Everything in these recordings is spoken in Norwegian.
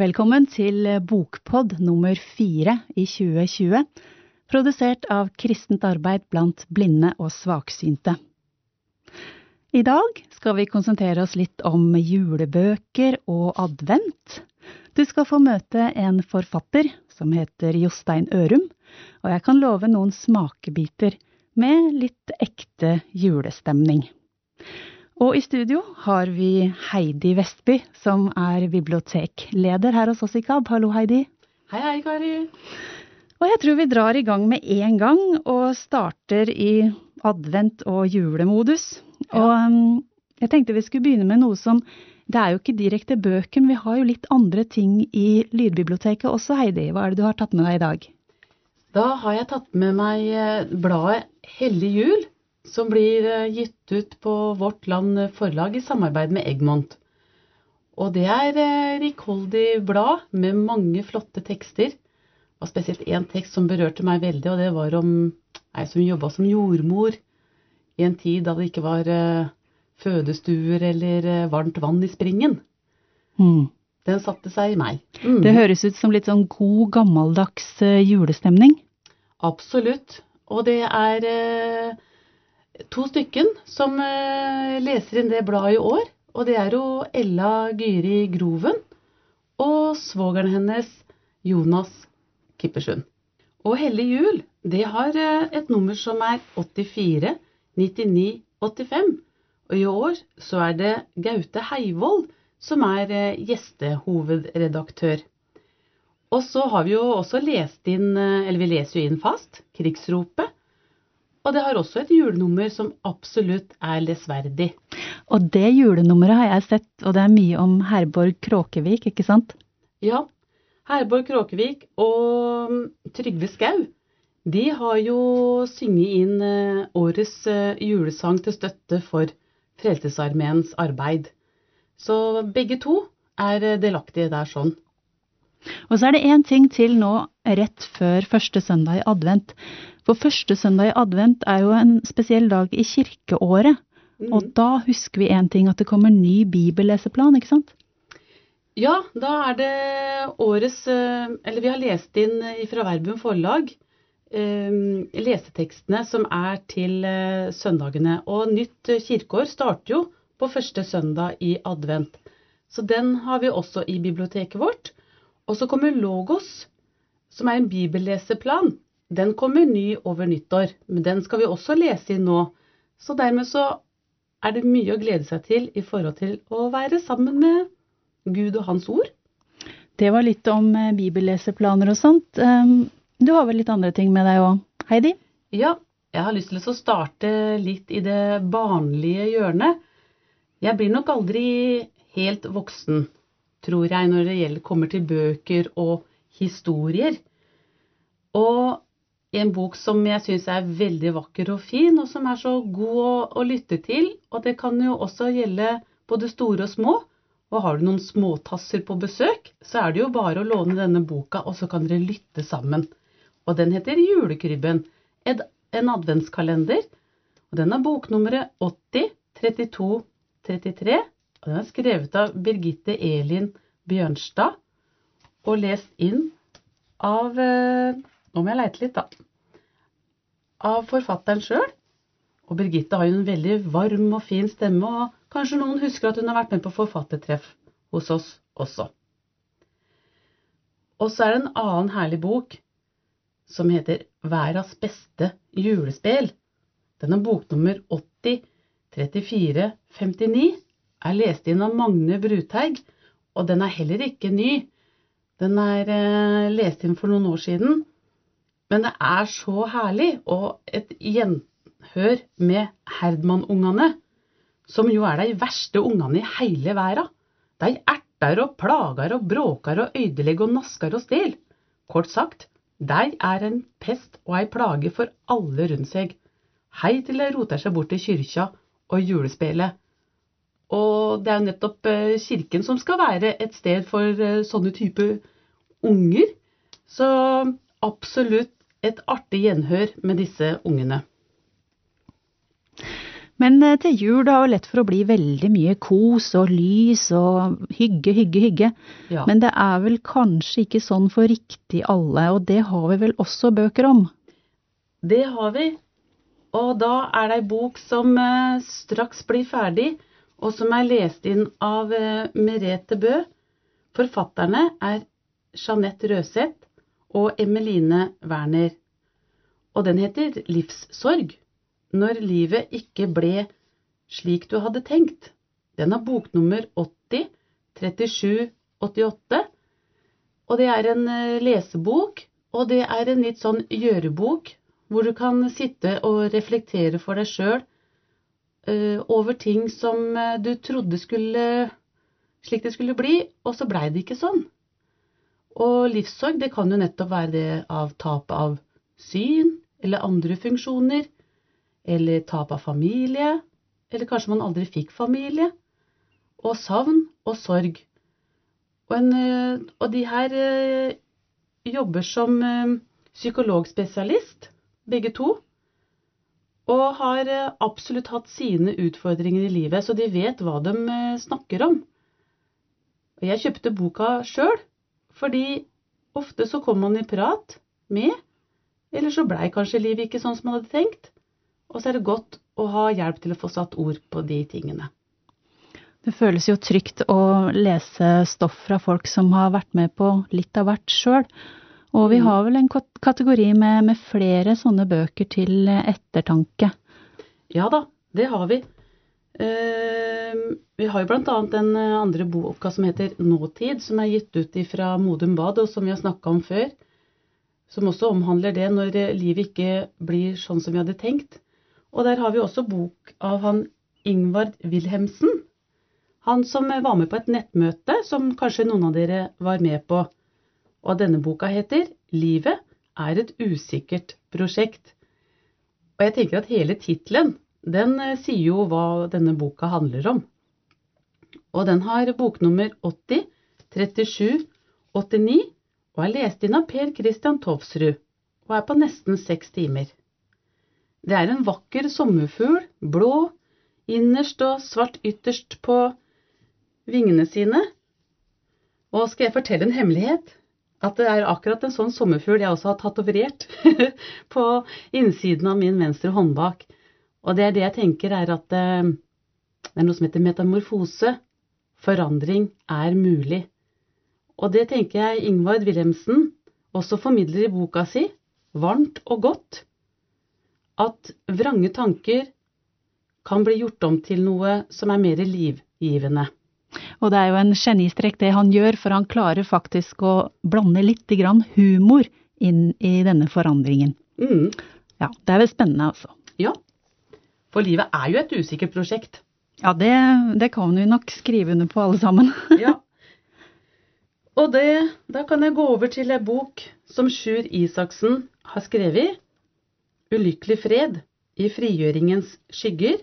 Velkommen til Bokpod nummer fire i 2020, produsert av Kristent arbeid blant blinde og svaksynte. I dag skal vi konsentrere oss litt om julebøker og advent. Du skal få møte en forfatter som heter Jostein Ørum, og jeg kan love noen smakebiter med litt ekte julestemning. Og i studio har vi Heidi Vestby, som er bibliotekleder her hos oss i KAB. Hallo, Heidi. Hei, hei, Kari. Og jeg tror vi drar i gang med en gang, og starter i advent- og julemodus. Ja. Og um, jeg tenkte vi skulle begynne med noe som Det er jo ikke direkte bøker, men vi har jo litt andre ting i lydbiblioteket også, Heidi. Hva er det du har tatt med deg i dag? Da har jeg tatt med meg eh, bladet Hellig jul som blir eh, gitt ut på Vårt Land Forlag i samarbeid med Egmont. Og det er eh, rikholdig blad med mange flotte tekster. Og spesielt én tekst som berørte meg veldig, og det var om ei som jobba som jordmor i en tid da det ikke var eh, fødestuer eller varmt vann i springen. Mm. Den satte seg i meg. Mm. Det høres ut som litt sånn god, gammeldags julestemning? Absolutt. Og det er to stykken som eh, leser inn det bladet i år. Og det er jo Ella Gyri Groven og svogeren hennes Jonas Kippersund. Og Hellig jul, det har eh, et nummer som er 84 99 85. Og i år så er det Gaute Heivold som er eh, gjestehovedredaktør. Og så har vi jo også lest inn, eller vi leser jo inn fast, Krigsropet. Og det har også et julenummer som absolutt er lesverdig. Og det julenummeret har jeg sett, og det er mye om Herborg Kråkevik, ikke sant? Ja. Herborg Kråkevik og Trygve Skau, de har jo synget inn eh, årets eh, julesang til støtte for Frelsesarmeens arbeid. Så begge to er eh, delaktige der sånn. Og så er det én ting til nå rett før første søndag i advent. For første søndag i advent er jo en spesiell dag i kirkeåret. Mm. Og da husker vi én ting, at det kommer ny bibelleseplan, ikke sant? Ja, da er det årets eh, Eller vi har lest inn fra Verbum forlag eh, lesetekstene som er til eh, søndagene. Og nytt kirkeår starter jo på første søndag i advent. Så den har vi også i biblioteket vårt. Og så kommer Logos, som er en bibelleseplan. Den kommer ny over nyttår, men den skal vi også lese i nå. Så dermed så er det mye å glede seg til i forhold til å være sammen med Gud og Hans ord. Det var litt om eh, bibelleseplaner og sånt. Ehm, du har vel litt andre ting med deg òg, Heidi? Ja, jeg har lyst til å starte litt i det barnlige hjørnet. Jeg blir nok aldri helt voksen tror jeg, når det kommer til bøker og historier. Og en bok som jeg syns er veldig vakker og fin, og som er så god å, å, lytte til. Og det kan jo også gjelde både store og små. Og har du noen småtasser på besøk, så er det jo bare å låne denne boka, og så kan dere lytte sammen. Og den heter Julekrybben. En adventskalender. Og den er boknummeret 80 32 33 og den er skrevet av Birgitte Elin Bjørnstad og lest inn av eh, Nå må jeg leite litt, da. Av forfatteren sjøl. Og Birgitte har jo en veldig varm og fin stemme, og kanskje noen husker at hun har vært med på forfattertreff hos oss også. Og så er det en annen herlig bok som heter Væras beste julespill. Den er boknummer 80 34 59 er lest inn av Magne Bruteig, og den er heller ikke ny. Den er eh, lest inn for noen år siden. Men det er så herlig, og et gjenhør med Herdmann-ungene, som jo er de verste ungene i hele verden. De erter og plager og bråker og ødelegger og nasker og stel. Kort sagt, de er en pest og ei plage for alle rundt seg. Hei til de roter seg bort til kyrkja og julespillet. Og det er jo nettopp eh, kirken som skal være et sted for eh, sånne type unger. Så absolutt et artig gjenhør med disse ungene. Men eh, til jul det har jo lett for å bli veldig mye kos og lys og hygge, hygge, hygge. Ja. Men det er vel kanskje ikke sånn for riktig alle, og det har vi vel også bøker om? Det har vi. Og da er det ei bok som straks blir ferdig, og som er lest inn av eh, Merete Bø. Forfatterne er Jeanette Røseth og Emeline Werner. Og den heter Livssorg når livet ikke ble slik du hadde tenkt. Den har boknummer 80 37 88. Og det er en eh, lesebok, og det er en litt sånn gjørebok, hvor du kan sitte og reflektere for deg sjøl over ting som eh, du trodde skulle slik det skulle bli, og så blei det ikke sånn. Og livssorg, det kan jo nettopp være det av tap av syn eller andre funksjoner eller tap av familie, eller kanskje man aldri fikk familie, og savn og sorg. Og, en, eh, og de her eh, jobber som eh, psykologspesialist, begge to, og har absolutt hatt sine utfordringer i livet, så de vet hva de snakker om. Jeg kjøpte boka sjøl, fordi ofte så kom man i prat med, eller så blei kanskje livet ikke sånn som man hadde tenkt. Og så er det godt å ha hjelp til å få satt ord på de tingene. Det føles jo trygt å lese stoff fra folk som har vært med på litt av hvert sjøl. Og vi mm. har vel en kategori med, med, flere sånne bøker til ettertanke. Ja da, det har vi. Uh, vi har jo bl.a. den andre boka som heter Nåtid, som er gitt ut fra Modum Bad, og som vi har snakka om før. Som også omhandler det når livet ikke blir sånn som vi hadde tenkt. Og der har vi også bok av han Ingvard Wilhelmsen. Han som var med på et nettmøte som kanskje noen av dere var med på. Og denne boka heter 'Livet er et usikkert prosjekt'. Og jeg tenker at hele tittelen, den eh, sier jo hva denne boka handler om. Og den har boknummer 80 37 89 og er lest inn av Per Christian Tovsrud og er på nesten seks timer. Det er en vakker sommerfugl, blå innerst og svart ytterst på vingene sine. Og skal jeg fortelle en hemmelighet? At det er akkurat en sånn sommerfugl jeg også har tatovert på innsiden av min venstre håndbak. Og det er det jeg tenker er at eh, det er noe som heter metamorfose. Forandring er mulig. Og det tenker jeg Ingvard Wilhelmsen også formidler i boka si, varmt og godt at vrange tanker kan bli gjort om til noe som er mer livgivende. Og det er jo en genistrek det han gjør, for han klarer faktisk å blande litt humor inn i denne forandringen. Mm. Ja, det er vel spennende, altså. Ja. For livet er jo et usikkert prosjekt. Ja, det, det kan vi nok skrive under på alle sammen. ja. Og det, da kan jeg gå over til ei bok som Sjur Isaksen har skrevet, Ulykkelig fred i frigjøringens skygger.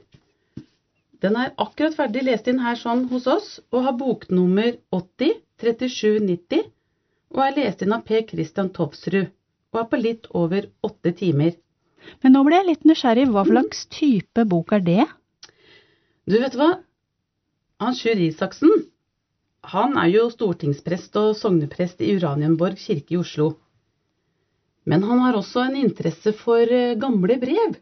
Den er akkurat ferdig lest inn her sånn hos oss, og har boknummer 80 3790, og er lest inn av Per Christian Tovsrud, og er på litt over åtte timer. Men nå ble jeg litt nysgjerrig. Hva slags type bok er det? Du, vet hva? Hans Sjur Isaksen, han er jo stortingsprest og sogneprest i Uranienborg kirke i Oslo. Men han har også en interesse for eh, gamle brev.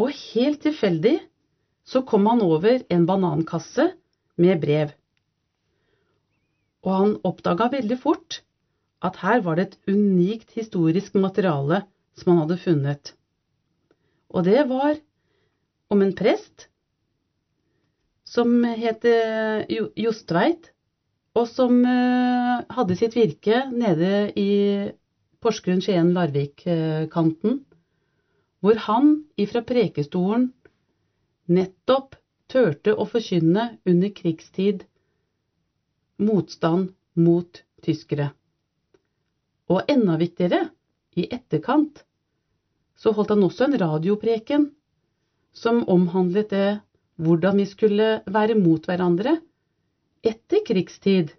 Og helt tilfeldig så kom han over en banankasse med brev. Og han oppdaga veldig fort at her var det et unikt historisk materiale som han hadde funnet. Og det var om en prest som het eh, Jostveit, og som eh, hadde sitt virke nede i Porsgrunn, Skien, Larvik-kanten, hvor han ifra prekestolen nettopp turte å forkynne under krigstid motstand mot tyskere. Og enda viktigere, i etterkant, så holdt han også en radiopreken som omhandlet det hvordan vi skulle være mot hverandre etter krigstid,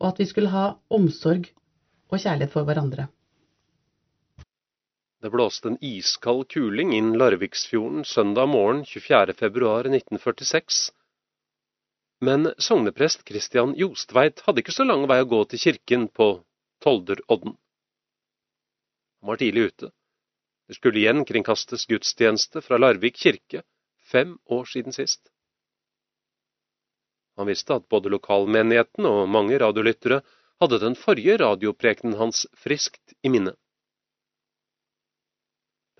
og at vi skulle ha omsorg og kjærlighet for hverandre. Det blåste en iskald kuling inn Larviksfjorden søndag morgen 24. februar 1946. Men sogneprest Christian Jostveit hadde ikke så lang vei å gå til kirken på Tolderodden. Han var tidlig ute. Det skulle igjen kringkastes gudstjeneste fra Larvik kirke, fem år siden sist. Han visste at både lokalmenigheten og mange radiolyttere hadde den forrige radioprekenen hans friskt i minne.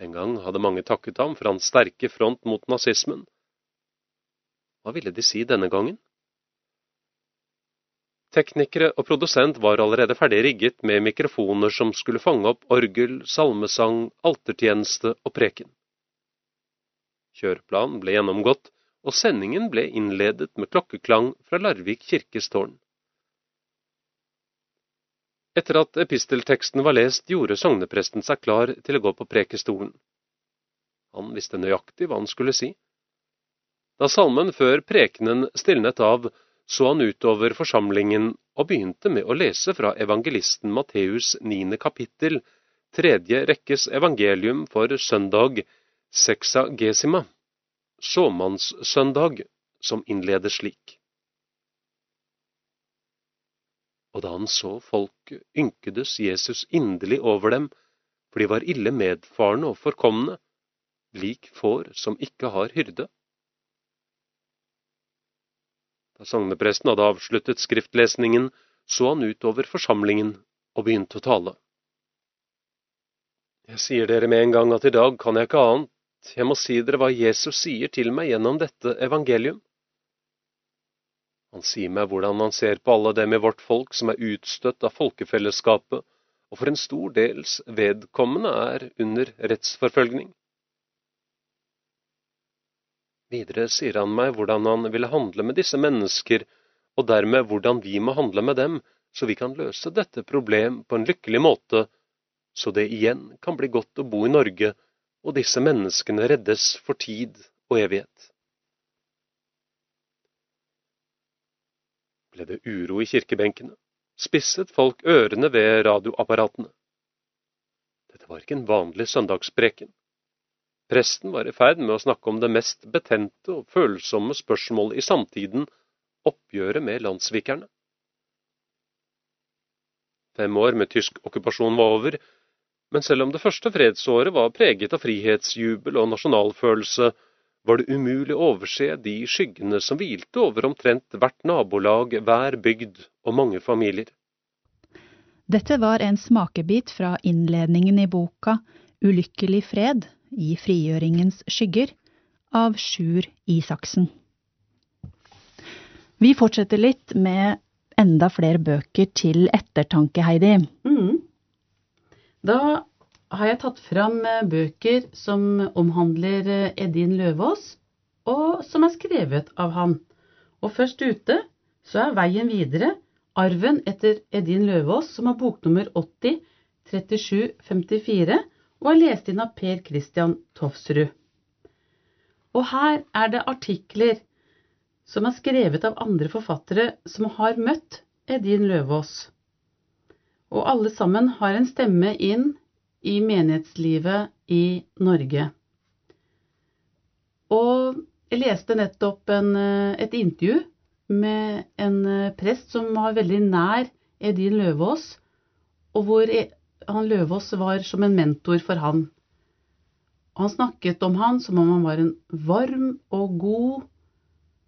Den gang hadde mange takket ham for hans sterke front mot nazismen. Hva ville de si denne gangen? Teknikere og produsent var allerede ferdig rigget med mikrofoner som skulle fange opp orgel, salmesang, altertjeneste og preken. Kjøreplanen ble gjennomgått, og sendingen ble innledet med klokkeklang fra Larvik kirkes tårn. Etter at epistelteksten var lest, gjorde sognepresten seg klar til å gå på prekestolen. Han visste nøyaktig hva han skulle si. Da salmen før prekenen stilnet av, så han utover forsamlingen og begynte med å lese fra evangelisten Matteus niende kapittel, tredje rekkes evangelium for søndag sexagesima, såmannssøndag, som innleder slik. Og da han så folket, ynkedes Jesus inderlig over dem, for de var ille medfarne og forkomne, lik får som ikke har hyrde. Da sognepresten hadde avsluttet skriftlesningen, så han utover forsamlingen og begynte å tale. Jeg sier dere med en gang at i dag kan jeg ikke annet, jeg må si dere hva Jesus sier til meg gjennom dette evangelium. Han sier meg hvordan han ser på alle dem i vårt folk som er utstøtt av folkefellesskapet, og for en stor dels vedkommende er under rettsforfølgning. Videre sier han meg hvordan han ville handle med disse mennesker, og dermed hvordan vi må handle med dem, så vi kan løse dette problem på en lykkelig måte, så det igjen kan bli godt å bo i Norge, og disse menneskene reddes for tid og evighet. Ble det uro i kirkebenkene, spisset folk ørene ved radioapparatene. Dette var ikke en vanlig søndagspreken. Presten var i ferd med å snakke om det mest betente og følsomme spørsmålet i samtiden, oppgjøret med landssvikerne. Fem år med tysk okkupasjon var over, men selv om det første fredsåret var preget av frihetsjubel og nasjonalfølelse, var det umulig å overse de skyggene som hvilte over omtrent hvert nabolag, hver bygd og mange familier. Dette var en smakebit fra innledningen i boka Ulykkelig fred i frigjøringens skygger av Sjur Isaksen. Vi fortsetter litt med enda flere bøker til ettertanke, Heidi. Mm. Da har jeg tatt fram eh, bøker som omhandler eh, Edin Løvaas, og som er skrevet av han. Og først ute så er Veien videre, arven etter Edin Løvaas, som har boknummer 80 37 54, og er lest inn av Per Christian Tofsrud. Og her er det artikler som er skrevet av andre forfattere som har møtt Edin Løvaas. Og alle sammen har en stemme inn i menighetslivet i Norge. Og jeg leste nettopp en, eh, et intervju med en eh, prest som var veldig nær Edin Løvaas, og hvor e, han Løvaas var som en mentor for han. Han snakket om han som om han var en varm og god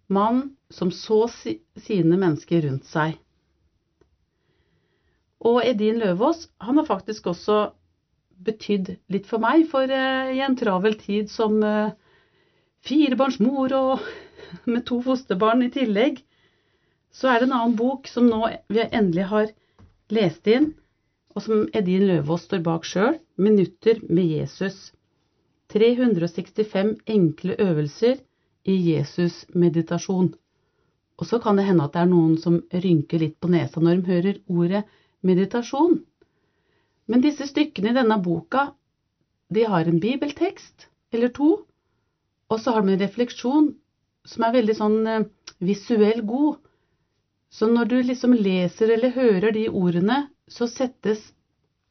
mann som så sine mennesker rundt seg. Og Edin Løvaas han har faktisk også betydd litt for meg. For uh, i en travel tid som uh, firebarnsmor og med to fosterbarn i tillegg, så er det en annen bok som nå vi endelig har lest inn, og som Edin Løvaas står bak sjøl, 'Minutter med Jesus'. 365 enkle øvelser i Jesus-meditasjon. Og så kan det hende at det er noen som rynker litt på nesa når de hører ordet meditasjon. Men disse stykkene i denne boka, de har en bibeltekst eller to, og så har de en refleksjon som er veldig sånn eh, visuell god. Så når du liksom leser eller hører de ordene, så settes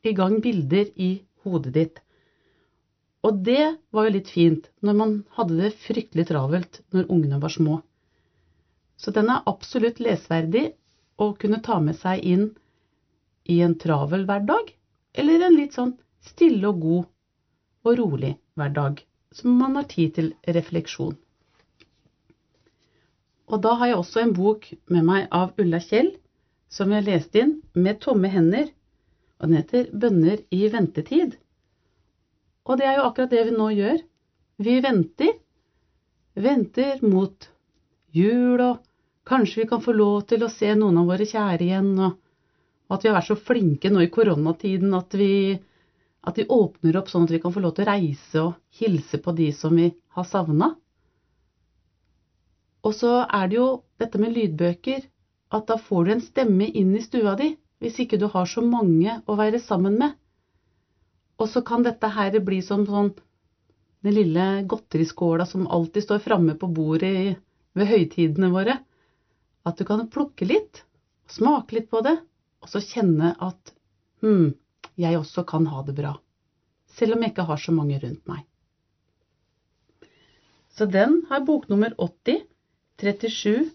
i gang bilder i hodet ditt. Og det var jo litt fint når man hadde det fryktelig travelt når ungene var små. Så den er absolutt lesverdig å kunne ta med seg inn i en travel hverdag, eller en litt sånn stille og god og rolig hverdag, som man har tid til refleksjon. Og da har jeg også en bok med meg av Ulla Kjell, som jeg leste inn med tomme hender. Og den heter Bønner i ventetid. Og det er jo akkurat det vi nå gjør. Vi venter. Venter mot jul, og kanskje vi kan få lov til å se noen av våre kjære igjen. Og at vi har vært så flinke nå i koronatiden at vi, at vi åpner opp sånn at vi kan få lov til å reise og hilse på de som vi har savna. Og så er det jo dette med lydbøker, at da får du en stemme inn i stua di hvis ikke du har så mange å være sammen med. Og så kan dette her bli som sånn den lille godteriskåla som alltid står framme på bordet ved høytidene våre. At du kan plukke litt, smake litt på det, og så kjenne at hm, jeg også kan ha det bra. Selv om jeg ikke har så mange rundt meg. Så den har boknummer 80 37,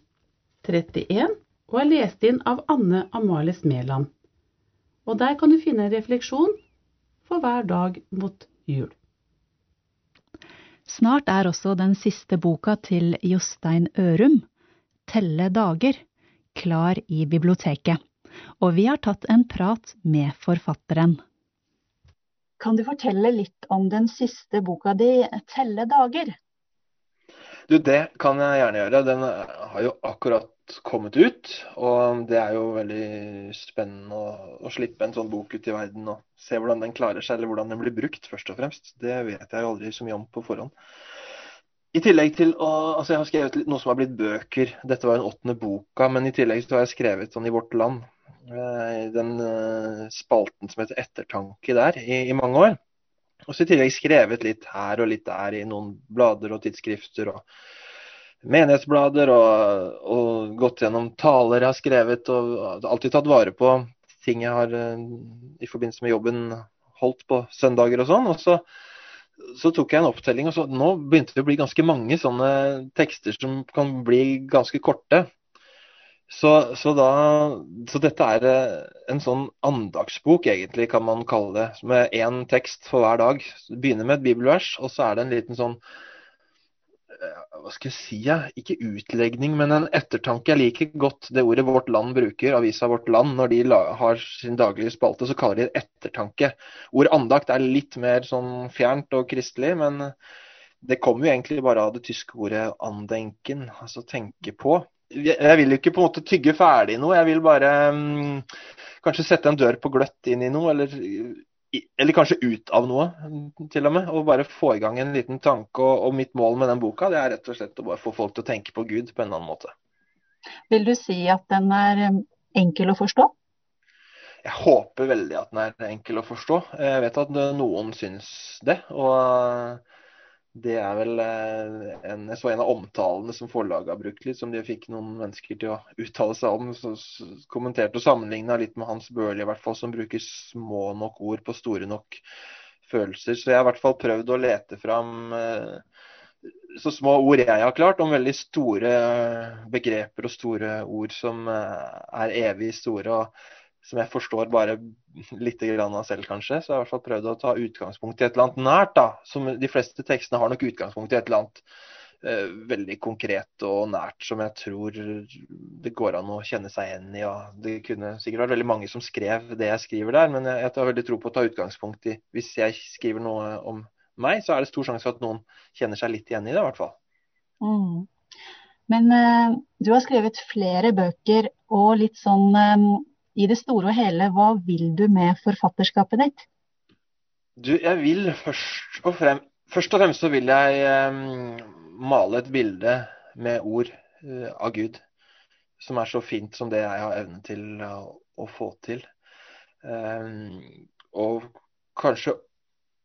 31 og er lest inn av Anne Amalie Smeland. Og der kan du finne en refleksjon for hver dag mot jul. Snart er også den siste boka til Jostein Ørum, Telle dager, klar i biblioteket, og vi har tatt en prat med forfatteren. Kan du fortelle litt om den siste boka di, Telle dager? Du, det kan jeg gjerne gjøre. Den har jo akkurat kommet ut. Og det er jo veldig spennende å, å, slippe en sånn bok ut i verden og se hvordan den klarer seg, eller hvordan den blir brukt, først og fremst. Det vet jeg jo aldri så mye om på forhånd. I tillegg til å, altså Jeg har skrevet noe som har blitt bøker. Dette var den åttende boka. Men i tillegg så har jeg skrevet sånn i Vårt Land. Eh, den eh, spalten som heter Ettertanke der, i, i mange år. Og så i tillegg skrevet litt her og litt der i noen blader og tidsskrifter og menighetsblader. Og, og gått gjennom taler jeg har skrevet, og alltid tatt vare på ting jeg har eh, i forbindelse med jobben holdt på søndager og sånn. Og så, så, tok jeg en opptelling, og så nå begynte det å bli ganske mange sånne tekster som kan bli ganske korte. Så, så, da, så, dette er eh, en sånn andagsbok, egentlig, kan man kalle det. Med én tekst for hver dag. Begynner med et bibelvers, og så er det en liten sånn eh, Hva skal jeg si? Ja? Ikke utlegning, men en ettertanke. Jeg liker godt det ordet Vårt Land bruker, avisa Vårt Land. Når de har sin daglige spalte, så kaller de det ettertanke. Ordet andakt er litt mer sånn fjernt og kristelig, men det kommer jo egentlig bare av det tyske ordet 'andenken', altså tenke på jeg vil ikke på en måte tygge ferdig noe. Jeg vil bare um, kanskje sette en dør på gløtt inn i noe, eller, eller, kanskje ut av noe, til og med. Og bare få i gang en liten tanke. Og, og, mitt mål med den boka det er rett og slett å bare få folk til å tenke på Gud på en annen måte. Vil du si at den er enkel å forstå? Jeg håper veldig at den er enkel å forstå. Jeg vet at noen syns det. og det er vel eh, en, jeg så en av omtalene som forlaget har brukt litt, som de fikk noen mennesker til å uttale seg om. Så, kommenterte og sammenligna litt med Hans Børli, i hvert fall, som bruker små nok ord på store nok følelser. Så jeg har i hvert fall prøvd å lete fram eh, så små ord jeg har klart, om veldig store begreper og store ord som eh, er evig store. og som jeg forstår bare litt av selv, kanskje. Så jeg har i hvert fall prøvd å ta utgangspunkt i et eller annet nært. da, som De fleste tekstene har nok utgangspunkt i et eller annet eh, veldig konkret og nært som jeg tror det går an å kjenne seg igjen i. Ja. Det kunne sikkert vært veldig mange som skrev det jeg skriver der, men jeg, jeg tar veldig tro på å ta utgangspunkt i Hvis jeg skriver noe om meg, så er det stor sjanse for at noen kjenner seg litt igjen i det, i hvert fall. Mm. Men uh, du har skrevet flere bøker og litt sånn um i det store og hele, hva vil du med forfatterskapet ditt? Du, jeg vil først og fremst Først og fremst så vil jeg eh, male et bilde med ord eh, av Gud som er så fint som det jeg har evne til å, å få til. Eh, og kanskje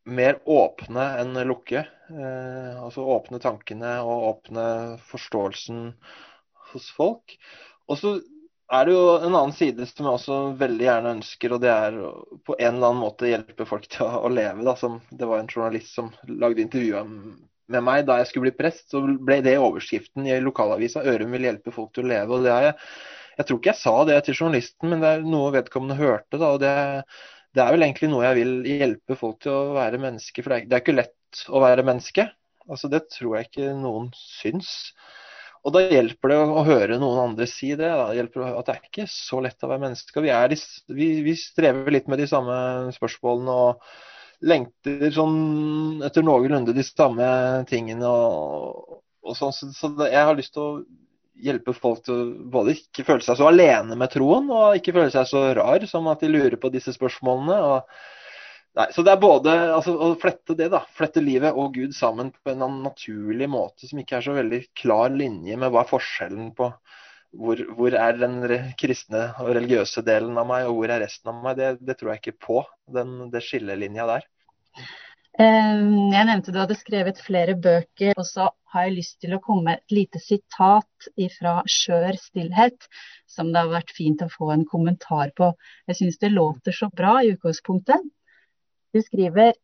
mer åpne enn lukke. Uh, altså åpne tankene og åpne forståelsen hos folk. Og så er det jo en annen side som jeg også veldig gjerne ønsker, og det er på en eller annen måte hjelpe folk til å, å leve. Da. Som, det var en journalist som lagde intervjuet med meg da jeg skulle bli prest. Så ble det overskriften i lokalavisa 'Ørum vil hjelpe folk til å leve'. og det er jeg, jeg tror ikke jeg sa det til journalisten, men det er noe vedkommende hørte. da, og det, det er vel egentlig noe jeg vil hjelpe folk til å være menneske. For det er, det er ikke lett å være menneske. Altså, Det tror jeg ikke noen syns. Og da hjelper det å høre noen andre si det. Da. Det hjelper at det er ikke så lett å være menneske. Vi, er, vi, vi strever litt med de samme spørsmålene og lengter sånn etter noenlunde de samme tingene. og, og sånn. Så, så jeg har lyst til å hjelpe folk til å både ikke føle seg så alene med troen, og ikke føle seg så rar som at de lurer på disse spørsmålene. og Nei, så det er både altså, å flette det, da. Flette livet og Gud sammen på en naturlig måte som ikke er så veldig klar linje med hva er forskjellen på hvor, hvor er den kristne og religiøse delen av meg, og hvor er resten av meg. Det, det tror jeg ikke på, den det skillelinja der. Jeg nevnte du hadde skrevet flere bøker, og så har jeg lyst til å komme med et lite sitat fra 'Skjør stillhet', som det har vært fint å få en kommentar på. Jeg syns det låter så bra i utgangspunktet. Du skriver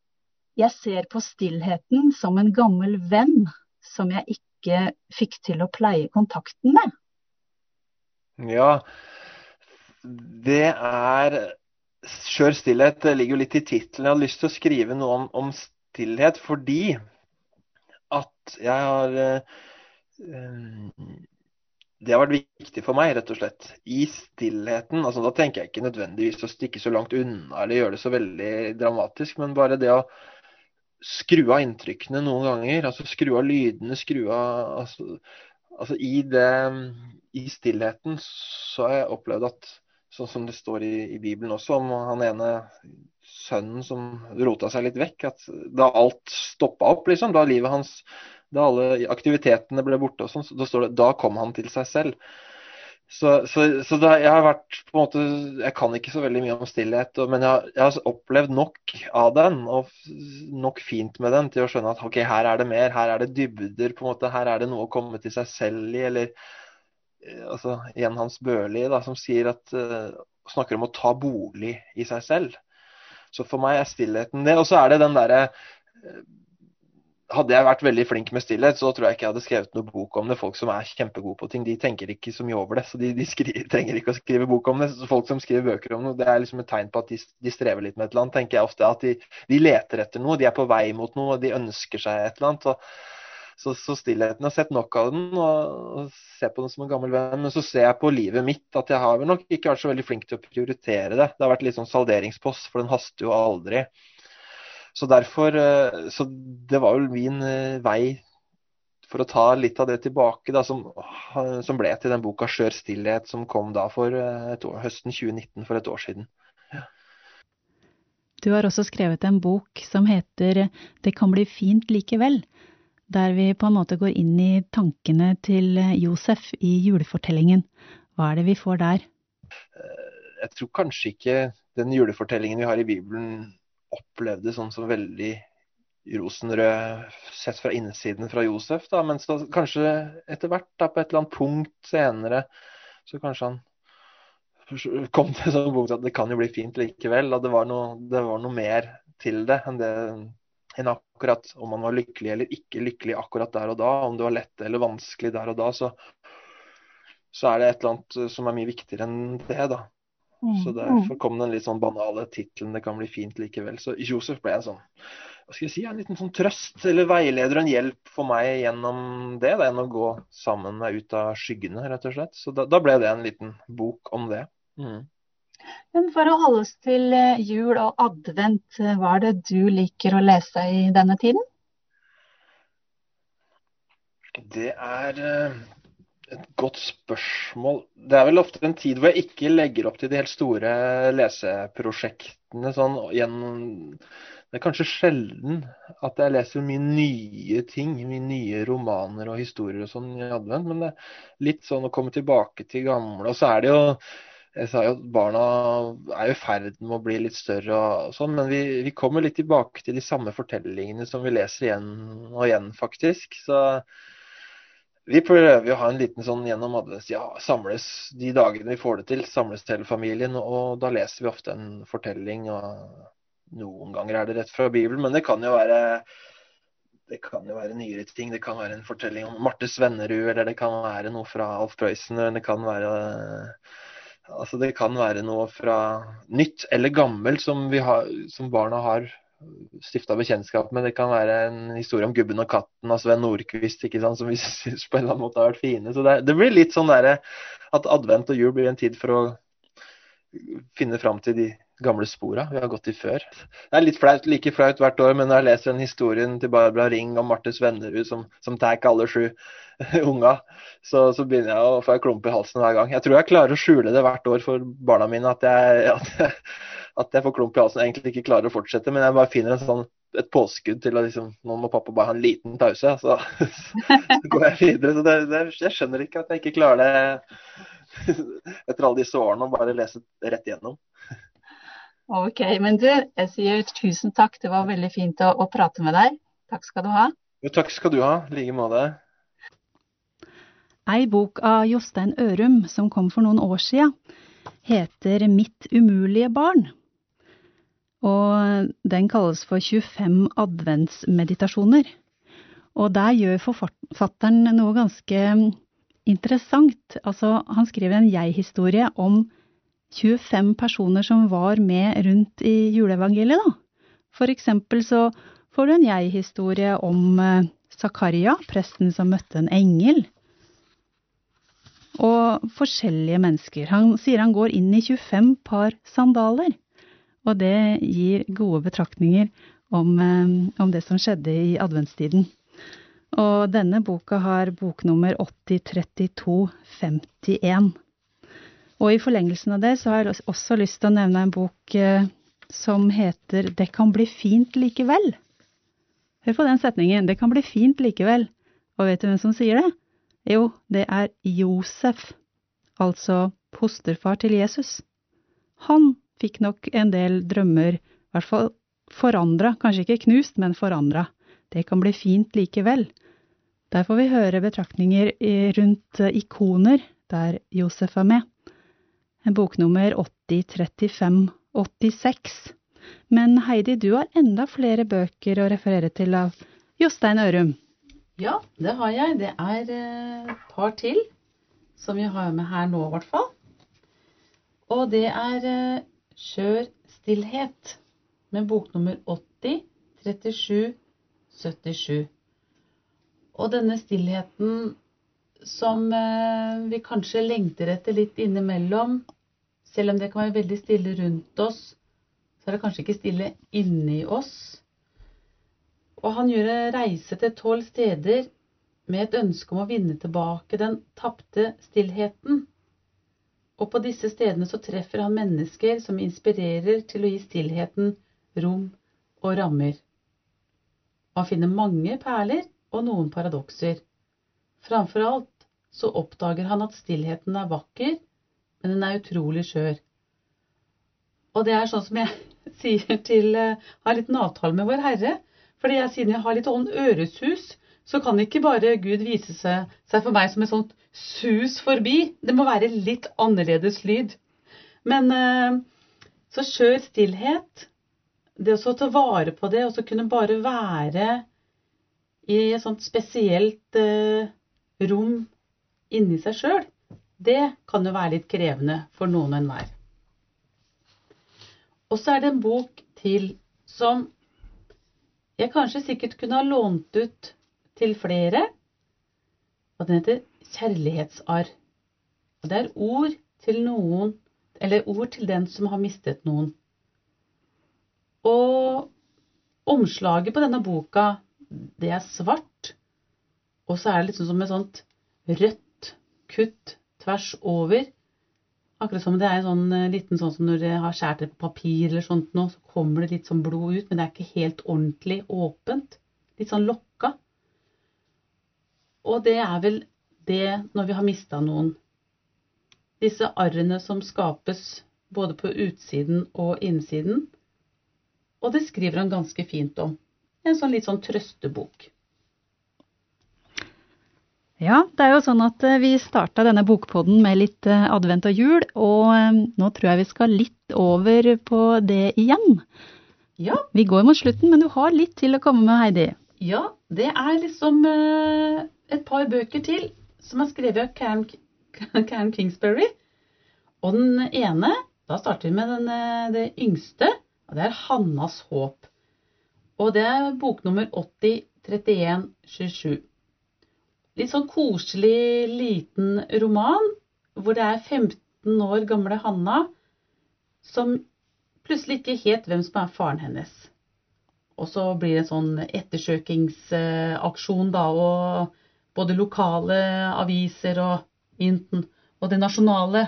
jeg ser på stillheten som en gammel venn som jeg ikke fikk til å pleie kontakten med. Ja, det er Skjør stillhet ligger jo litt i tittelen. Jeg hadde lyst til å skrive noe om, om stillhet fordi at jeg har øh, det har vært viktig for meg, rett og slett. I stillheten. altså Da tenker jeg ikke nødvendigvis å stikke så langt unna eller gjøre det så veldig dramatisk, men bare det å skru av inntrykkene noen ganger. altså Skru av lydene, skru av altså, altså i, det, I stillheten så har jeg opplevd at sånn som det står i, i Bibelen også, om han ene sønnen som rota seg litt vekk, at da alt stoppa opp, liksom, da livet hans da alle aktivitetene ble borte, og sånn, så da står det 'da kom han til seg selv'. Så, så, så da, jeg har vært på en måte Jeg kan ikke så veldig mye om stillhet, og, men jeg har, jeg har, opplevd nok av den, og nok fint med den, til å skjønne at ok, her er det mer. Her er det dybder. på en måte, Her er det noe å komme til seg selv i. Eller eh, altså, igjen Hans Børli, da, som sier at uh, snakker om å ta bolig i seg selv. Så for meg er stillheten det. Og så er det den derre uh, hadde jeg vært veldig flink med stillhet, så tror jeg ikke jeg hadde skrevet noe bok om det. Folk som er kjempegode på ting, de tenker ikke så mye over det. Så de, de skriver, trenger ikke å skrive bok om det. Så folk som skriver bøker om noe, det er liksom et tegn på at de, de strever litt med et eller annet, tenker jeg ofte. At de, de, leter etter noe, de er på vei mot noe, de ønsker seg et eller annet. Og, så, så, stillheten har sett nok av den, og, og ser på den som en gammel venn. Men så ser jeg på livet mitt at jeg har vel nok ikke vært så veldig flink til å prioritere det. Det har vært litt sånn salderingspost, for den haster jo aldri. Så derfor eh, Så det var vel min eh, vei for å ta litt av det tilbake, da, som, som ble til den boka 'Skjør stillhet', som kom da for eh, år, høsten 2019, for et år siden. Ja. Du har også skrevet en bok som heter 'Det kan bli fint likevel', der vi på en måte går inn i tankene til Josef i julefortellingen. Hva er det vi får der? Jeg tror kanskje ikke den julefortellingen vi har i Bibelen opplevde sånn som veldig rosenrød sett fra innsiden fra Josef. Da, mens da, kanskje etter hvert, da, på et eller annet punkt senere, så kanskje han kom til sånn punkt at det kan jo bli fint likevel. Da det var noe, det var noe mer til det enn, det enn akkurat om man var lykkelig eller ikke lykkelig akkurat der og da. Om det var lett eller vanskelig der og da, så, så er det et eller annet som er mye viktigere enn det. da. Så mm, derfor mm. kom den litt sånn banale tittelen 'Det kan bli fint likevel'. Så Josef ble en sånn hva skal jeg si, en liten sånn trøst eller veileder og en hjelp for meg gjennom det. Da, enn å gå sammen med ut av skyggene, rett og slett. Så da, da ble det en liten bok om det. Mm. Men for å holde oss til eh, jul og advent, eh, hva er det du liker å lese i denne tiden? Det er eh, et godt spørsmål. Det er vel ofte en tid hvor jeg ikke legger opp til de helt store leseprosjektene. Sånn, det er kanskje sjelden at jeg leser mye nye ting, mye nye romaner og historier og sånn i advent. Men det er litt sånn å komme tilbake til gamle. Og så er det jo jeg sa jo at barna er i ferd med å bli litt større, og sånn, men vi, vi, kommer litt tilbake til de samme fortellingene som vi leser igjen og igjen, faktisk. Så vi prøver å ha en liten sånn gjennom adventstida, ja, samles de dagene vi får det til, samles hele familien. Og da leser vi ofte en fortelling. og Noen ganger er det rett fra Bibelen, men det kan jo være kan jo være nyere ting. Det kan være en fortelling om Marte Svennerud, eller det kan være noe fra Alf Prøysen. Det kan være altså det kan være noe fra nytt eller gammelt som, har, som barna har stifta bekjentskap med. Det kan være en historie om gubben og katten av Sven Nordquist, ikke sant, som vi syns på en eller annen måte har vært fine. Så det, det blir litt sånn der, at advent og jul blir en tid for å finne fram til de gamle spora vi har gått i før. Det er litt flaut, like flaut hvert år, men når jeg leser den historien til Barbara Ring og Marte Svennerud som, som tar alle sju unga, så, så, begynner jeg å få en klump i halsen hver gang. Jeg tror jeg klarer å skjule det hvert år for barna mine, at jeg, at jeg at jeg får klump i halsen og egentlig ikke klarer å fortsette. Men jeg bare finner en sånn, et påskudd til at liksom, nå må pappa bare ha en liten pause. Så, så går jeg videre. Så det, det, jeg skjønner ikke at jeg ikke klarer det etter alle disse årene å bare lese rett igjennom. Ok, men du, jeg sier tusen takk. Det var veldig fint å, å prate med deg. Takk skal du ha. Jo, takk skal du ha. I like måte. Ei bok av Jostein Ørum som kom for noen år sia, heter Mitt umulige barn. Og den kalles for 25 adventsmeditasjoner. Og der gjør forfatteren noe ganske interessant. Altså, han skriver en jeg-historie om 25 personer som var med rundt i juleevangeliet, da. For eksempel så får du en jeg-historie om eh, Zakaria, presten som møtte en engel. Og forskjellige mennesker. Han sier han går inn i 25 par sandaler. Og det gir gode betraktninger om, eh, om det som skjedde i adventstiden. Og denne boka har boknummer 803251. Og i forlengelsen av det så har jeg også lyst til å nevne en bok eh, som heter Det kan bli fint likevel. Hør på den setningen. Det kan bli fint likevel. Og vet du hvem som sier det? Jo, det er Josef, altså posterfar til Jesus. Han fikk nok en del drømmer, i hvert fall forandra, kanskje ikke knust, men forandra. Det kan bli fint likevel. Der får vi høre betraktninger rundt ikoner der Josef er med. Boknummer 803586. Men Heidi, du har enda flere bøker å referere til av Jostein Ørum. Ja, det har jeg. Det er et par til som vi har med her nå, i hvert fall. Og det er Skjør stillhet med boknummer 80 37 77. Og denne stillheten som eh, vi kanskje lengter etter litt innimellom, selv om det kan være veldig stille rundt oss, så er det kanskje ikke stille inni oss. Og han gjør en reise til tolv steder med et ønske om å vinne tilbake den tapte stillheten. Og på disse stedene så treffer han mennesker som inspirerer til å gi stillheten rom og rammer. Han finner mange perler og noen paradokser. Framfor alt så oppdager han at stillheten er vakker, men den er utrolig skjør. Og det er sånn som jeg sier til uh, Har en liten avtale med Vår Herre. Fordi jeg, siden jeg har litt ånd øresus, så kan ikke bare Gud vise seg, seg for meg som et sånt sus forbi. Det må være litt annerledes lyd. Men eh, så skjør stillhet, det å ta vare på det, og så kunne bare være i et sånt spesielt eh, rom inni seg sjøl, det kan jo være litt krevende for noen og enhver. Og så er det en bok til som jeg kanskje sikkert kunne ha lånt ut til flere. Og den heter kjærlighetsarr. Det er ord til noen, eller ord til den som har mistet noen. Og omslaget på denne boka, det er svart. Og så er det liksom som et sånt rødt kutt tvers over. Akkurat som det er en sånn eh, liten sånn som når det har skåret på papir eller sånt nå, så kommer det litt sånn blod ut, men det er ikke helt ordentlig åpent. Litt sånn lokka. Og det er vel det når vi har mista noen. Disse arrene som skapes både på utsiden og innsiden. Og det skriver han ganske fint om. En sånn litt sånn trøstebok. Ja, det er jo sånn at eh, vi starta denne bokpodden med litt eh, advent og jul, og eh, nå tror jeg vi skal litt over på det igjen. Ja, Vi går mot slutten, men du har litt til å komme med, Heidi. ja det er liksom et par bøker til som er skrevet av Karen, Karen Kingsbury. Og den ene, da starter vi med den, eh, det yngste, og det er Hannas håp. Og det er boknummer 803127. Litt sånn koselig, liten roman, hvor det er 15 år gamle Hanna som plutselig ikke het hvem som er faren hennes. Og så blir det en sånn ettersøkingsaksjon, da, og både lokale aviser og, inten- og det nasjonale,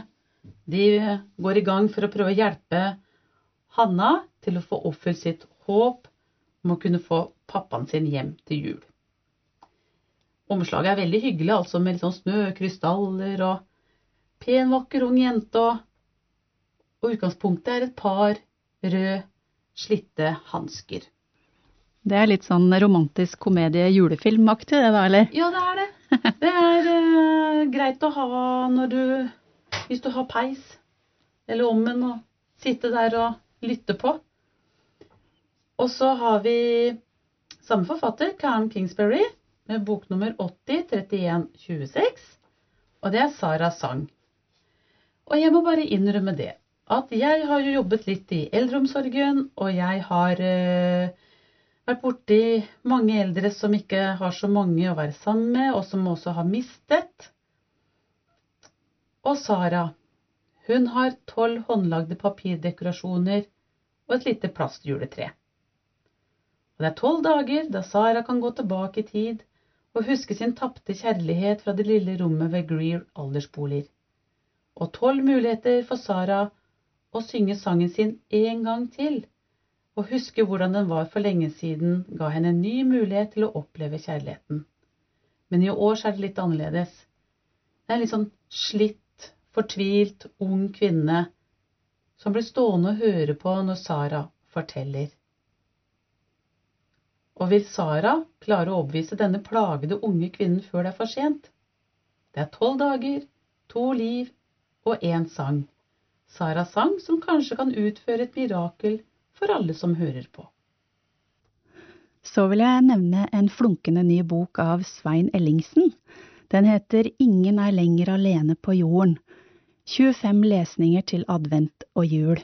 de går i gang for å prøve å hjelpe Hanna til å få oppfylt sitt håp om å kunne få pappaen sin hjem til jul. Omslaget er veldig hyggelig, altså med litt sånn snøkrystaller og pen, vakker ung jente. Og, og utgangspunktet er et par rød, slitte hansker. Det er litt sånn romantisk komedie-julefilmaktig, det da, eller? Ja, det er det. Det er uh, greit å ha når du Hvis du har peis eller ommen, og sitte der og lytte på. Og så har vi samme forfatter, Karen Kingsbury, med boknummer 803126. Og det er Sara Sang. Og jeg må bare innrømme det, at jeg har jo jobbet litt i eldreomsorgen, og jeg har eh, vært borti mange eldre som ikke har så mange å være sammen med, og som også har mistet. Og Sara, hun har tolv håndlagde papirdekorasjoner og et lite plastjuletre. Og det er tolv dager da Sara kan gå tilbake i tid og huske sin tapte kjærlighet fra det lille rommet ved Greer aldersboliger. Og tolv muligheter for Sara å synge sangen sin en gang til og huske hvordan den var for lenge siden, ga henne en ny mulighet til å oppleve kjærligheten. Men i år er det litt annerledes. Det er en litt sånn slitt, fortvilt, ung kvinne som blir stående og høre på når Sara forteller. Og vil Sara klare å overbevise denne plagede unge kvinnen før det er for sent? Det er tolv dager, to liv og én sang. Saras sang som kanskje kan utføre et mirakel for alle som hører på. Så vil jeg nevne en flunkende ny bok av Svein Ellingsen. Den heter Ingen er lenger alene på jorden. 25 lesninger til advent og jul.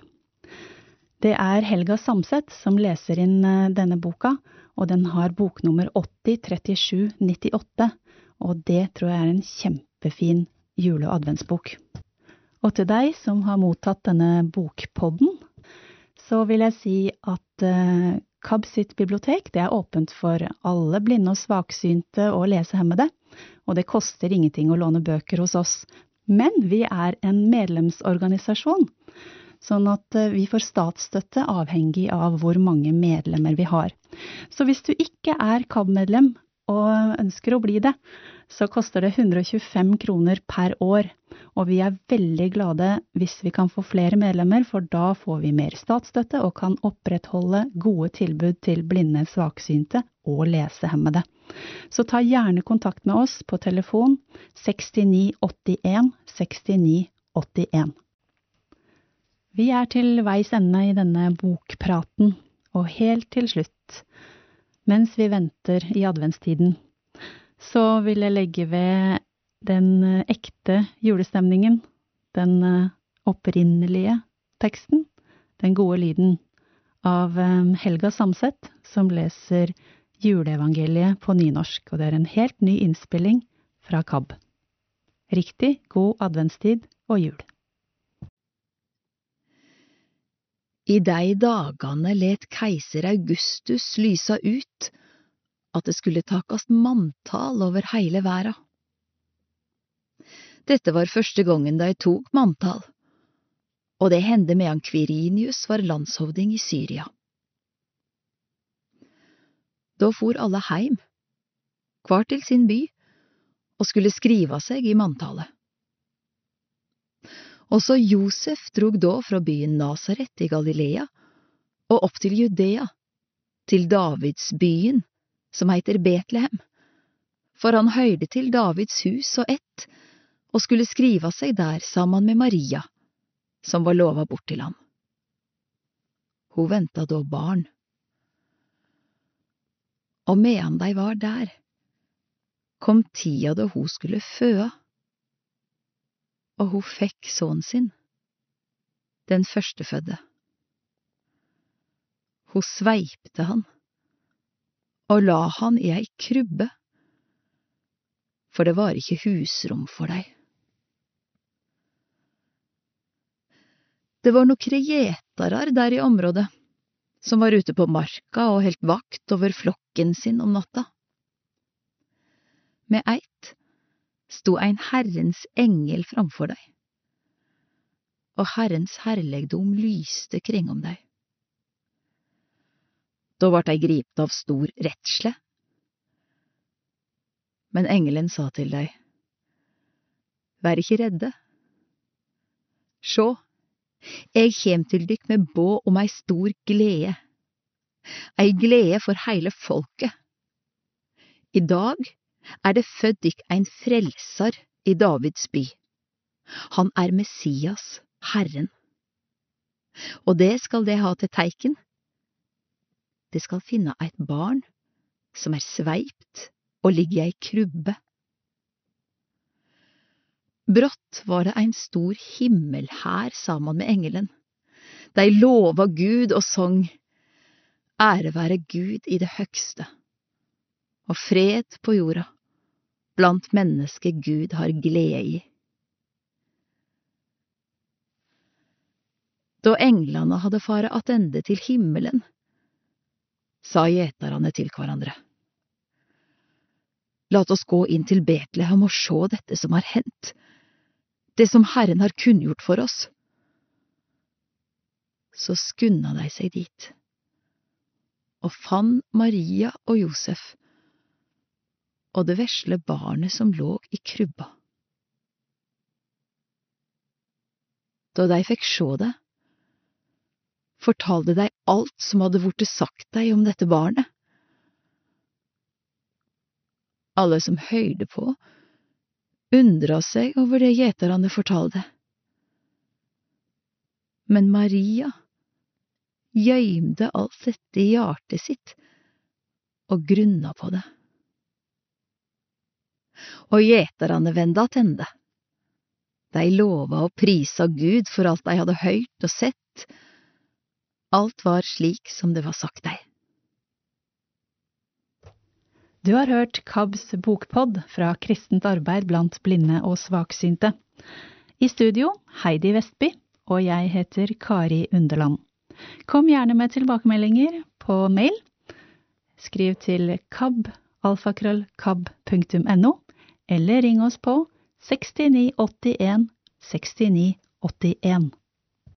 Det er Helga Samset som leser inn eh, denne boka, og den har boknummer 803798, og det tror jeg er en kjempefin jule- og adventsbok. Og til deg som har mottatt denne bokpodden, så vil jeg si at eh, KAB sitt bibliotek er åpent for alle blinde og svaksynte og lesehemmede, og det koster ingenting å låne bøker hos oss. Men vi er en medlemsorganisasjon, sånn at eh, vi får statsstøtte avhengig av hvor mange medlemmer vi har. Så hvis du ikke er KAB-medlem og ønsker å bli det, så koster det 125 kroner per år. Og vi er veldig glade hvis vi kan få flere medlemmer, for da får vi mer statsstøtte og kan opprettholde gode tilbud til blinde, svaksynte og lesehemmede. Så ta gjerne kontakt med oss på telefon 6981 6981. Vi er til veis ende i denne bokpraten, og helt til slutt, mens vi venter i adventstiden, så vil jeg legge ved den eh, ekte julestemningen, den eh, opprinnelige teksten, den gode lyden av eh, Helga Samset, som leser juleevangeliet på nynorsk, og det er en helt ny innspilling fra KAB. Riktig god adventstid og jul. I dei dagane let keiser Augustus lysa ut at det skulle takast manntal over heile verda. Dette var første gangen de tok manntall, og det hendte medan Kvirinius var landshovding i Syria. Da for alle heim, hver til sin by, og skulle skriva seg i manntallet. Også Josef drog da fra byen Nasaret i Galilea og opp til Judea, til Davidsbyen, som heter Betlehem, for han høyde til Davids hus og ett, og skulle skrive seg der sammen med Maria, som var lova bort til ham. Hun venta da barn. Og medan de var der, kom tida da hun skulle føde, og hun fikk sønnen sin, den førstefødde. Hun sveipte han og la han i ei krybbe, for det var ikke husrom for dei. Det var nokre gjetarar der i området, som var ute på marka og helt vakt over flokken sin om natta. Med eit sto ein Herrens engel framfor deg, og Herrens herlegdom lyste kring om deg. Da vart dei gripne av stor redsle. Men engelen sa til deg, Vær ikke redde. Sjå, eg kjem til dykk med båd om ei stor glede, ei glede for heile folket. I dag er det født dykk ein frelsar i Davids by. Han er Messias, Herren. Og det skal det ha til teiken de skal finne eit barn som er sveipt og ligger i ei krubbe. Brått var det ein stor himmelhær saman med engelen. Dei lova Gud og song, Ære være Gud i det høgste, og fred på jorda, blant mennesker Gud har glede i. Da englene hadde fare attende til himmelen, sa gjetarane til hverandre. Lat oss gå inn til Betlehem og sjå dette som har hendt, det som Herren har kunngjort for oss. Så skunda de seg dit, og fant Maria og Josef og det vesle barnet som lå i krybba. Da de fikk sjå det, fortalte de alt som hadde vorte sagt deg om dette barnet. Alle som høyde på, undra seg over det gjeterne fortalte. Men Maria gjøymde alt dette i hjertet sitt og grunna på det. Og gjeterne vende attende. De lova og prisa Gud for alt de hadde høyrt og sett, Alt var slik som det var sagt deg. Du har hørt KABs bokpod fra kristent arbeid blant blinde og svaksynte. I studio Heidi Vestby, og jeg heter Kari Underland. Kom gjerne med tilbakemeldinger på mail. Skriv til kab.alfakrøllkab.no, eller ring oss på 6981 6981.